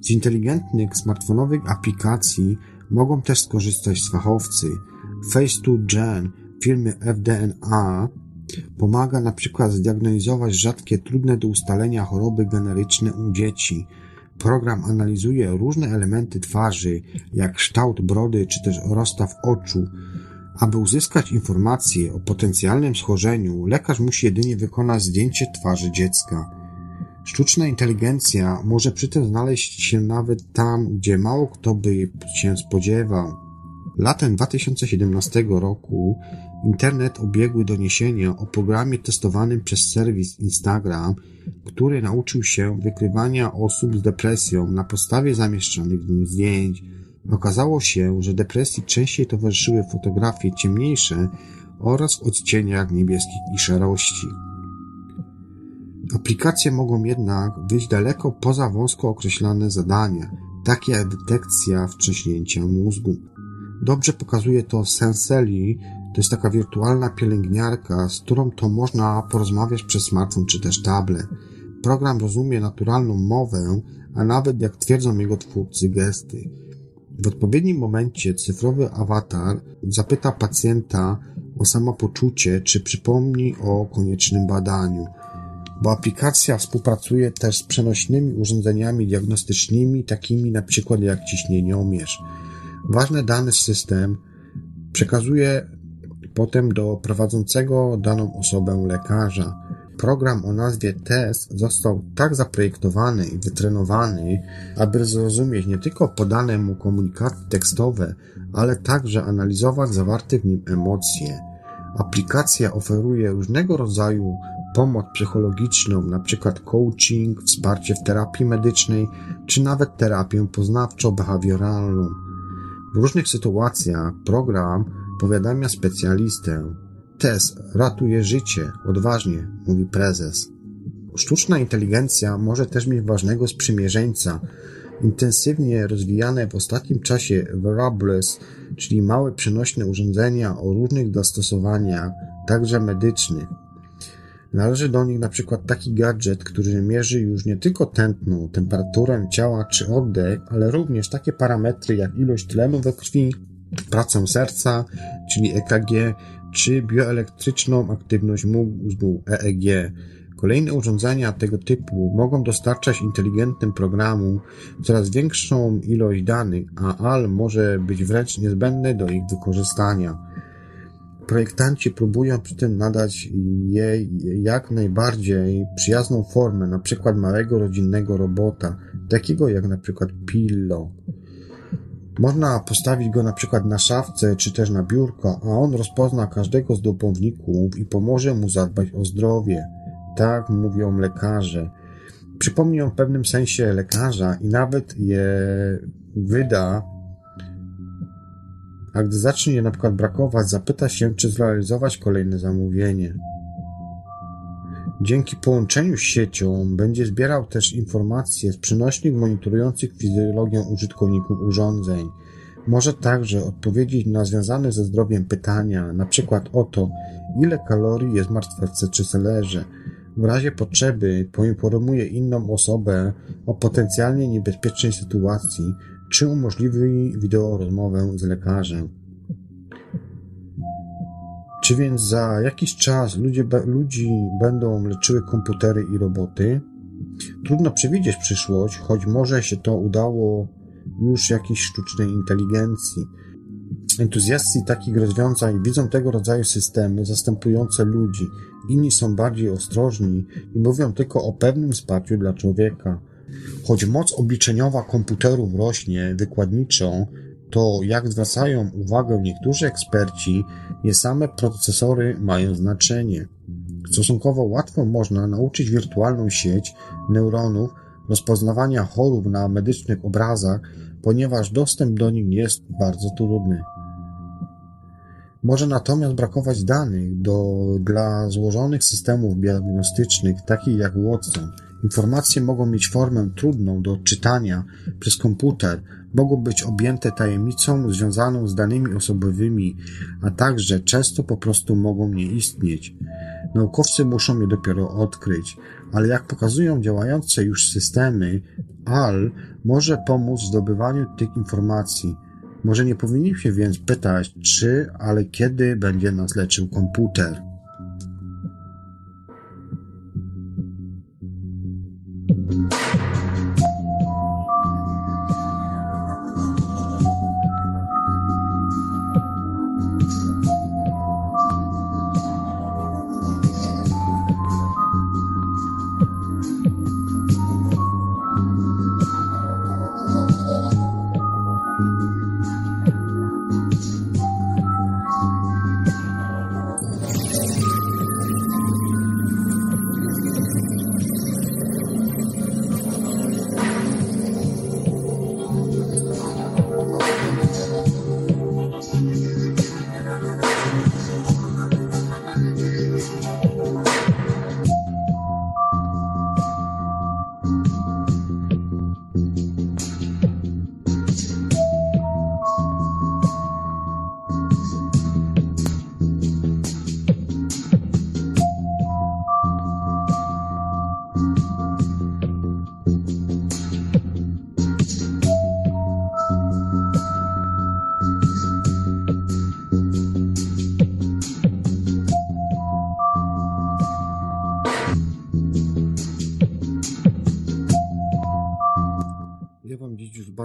Z inteligentnych smartfonowych aplikacji mogą też skorzystać fachowcy. Face2Gen firmy FDNA pomaga na przykład zdiagnozować rzadkie, trudne do ustalenia choroby generyczne u dzieci. Program analizuje różne elementy twarzy, jak kształt brody czy też rozstaw oczu, aby uzyskać informacje o potencjalnym schorzeniu, lekarz musi jedynie wykonać zdjęcie twarzy dziecka. Sztuczna inteligencja może przy tym znaleźć się nawet tam, gdzie mało kto by się spodziewał. Latem 2017 roku internet obiegły doniesienia o programie testowanym przez serwis Instagram, który nauczył się wykrywania osób z depresją na podstawie zamieszczonych w nim zdjęć. Okazało się, że depresji częściej towarzyszyły fotografie ciemniejsze oraz w odcieniach niebieskich i szarości. Aplikacje mogą jednak wyjść daleko poza wąsko określane zadania, takie jak detekcja wstrząśnięcia mózgu. Dobrze pokazuje to Senseli, to jest taka wirtualna pielęgniarka, z którą to można porozmawiać przez smartfon czy też tablet. Program rozumie naturalną mowę, a nawet jak twierdzą jego twórcy gesty. W odpowiednim momencie cyfrowy awatar zapyta pacjenta o samopoczucie, czy przypomni o koniecznym badaniu, bo aplikacja współpracuje też z przenośnymi urządzeniami diagnostycznymi, takimi na przykład jak ciśnieniomierz. Ważne dane z system przekazuje potem do prowadzącego daną osobę lekarza. Program o nazwie TEST został tak zaprojektowany i wytrenowany, aby zrozumieć nie tylko podane mu komunikaty tekstowe, ale także analizować zawarte w nim emocje. Aplikacja oferuje różnego rodzaju pomoc psychologiczną, np. coaching, wsparcie w terapii medycznej, czy nawet terapię poznawczo-behawioralną. W różnych sytuacjach program powiadamia specjalistę, Tez ratuje życie, odważnie, mówi prezes. Sztuczna inteligencja może też mieć ważnego sprzymierzeńca. Intensywnie rozwijane w ostatnim czasie wearables, czyli małe przenośne urządzenia o różnych zastosowaniach, także medycznych. Należy do nich na przykład taki gadżet, który mierzy już nie tylko tętno, temperaturę ciała czy oddech, ale również takie parametry jak ilość tlenu we krwi, pracę serca, czyli EKG, czy bioelektryczną aktywność mózgu EEG. Kolejne urządzenia tego typu mogą dostarczać inteligentnym programom coraz większą ilość danych, a AL może być wręcz niezbędny do ich wykorzystania. Projektanci próbują przy tym nadać jej jak najbardziej przyjazną formę, na przykład małego rodzinnego robota, takiego jak na przykład Pillow. Można postawić go na przykład na szafce czy też na biurko, a on rozpozna każdego z dopomników i pomoże mu zadbać o zdrowie. Tak mówią lekarze. Przypomni on w pewnym sensie lekarza i nawet je wyda a gdy zacznie na przykład brakować, zapyta się, czy zrealizować kolejne zamówienie. Dzięki połączeniu z siecią będzie zbierał też informacje z przenośnik monitorujących fizjologię użytkowników urządzeń. Może także odpowiedzieć na związane ze zdrowiem pytania, przykład o to, ile kalorii jest w martweczce czy selerze. W razie potrzeby poinformuje inną osobę o potencjalnie niebezpiecznej sytuacji, czy umożliwi wideorozmowę z lekarzem. Czy więc za jakiś czas ludzie, ludzi będą leczyły komputery i roboty? Trudno przewidzieć przyszłość, choć może się to udało już jakiejś sztucznej inteligencji. Entuzjasci takich rozwiązań widzą tego rodzaju systemy zastępujące ludzi. Inni są bardziej ostrożni i mówią tylko o pewnym wsparciu dla człowieka. Choć moc obliczeniowa komputerów rośnie wykładniczo, to jak zwracają uwagę niektórzy eksperci, nie same procesory mają znaczenie. Stosunkowo łatwo można nauczyć wirtualną sieć neuronów rozpoznawania chorób na medycznych obrazach, ponieważ dostęp do nich jest bardzo trudny. Może natomiast brakować danych do, dla złożonych systemów diagnostycznych, takich jak Watson, Informacje mogą mieć formę trudną do odczytania przez komputer, mogą być objęte tajemnicą związaną z danymi osobowymi, a także często po prostu mogą nie istnieć. Naukowcy muszą je dopiero odkryć, ale jak pokazują działające już systemy, AL może pomóc w zdobywaniu tych informacji. Może nie powinniśmy więc pytać, czy, ale kiedy będzie nas leczył komputer.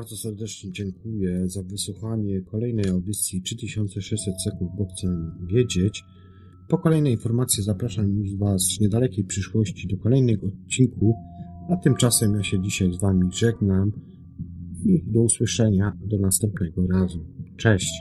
Bardzo serdecznie dziękuję za wysłuchanie kolejnej audycji 3600 sekund, bo chcę wiedzieć. Po kolejne informacje zapraszam już Was w niedalekiej przyszłości do kolejnych odcinków, a tymczasem ja się dzisiaj z Wami żegnam i do usłyszenia do następnego razu. Cześć!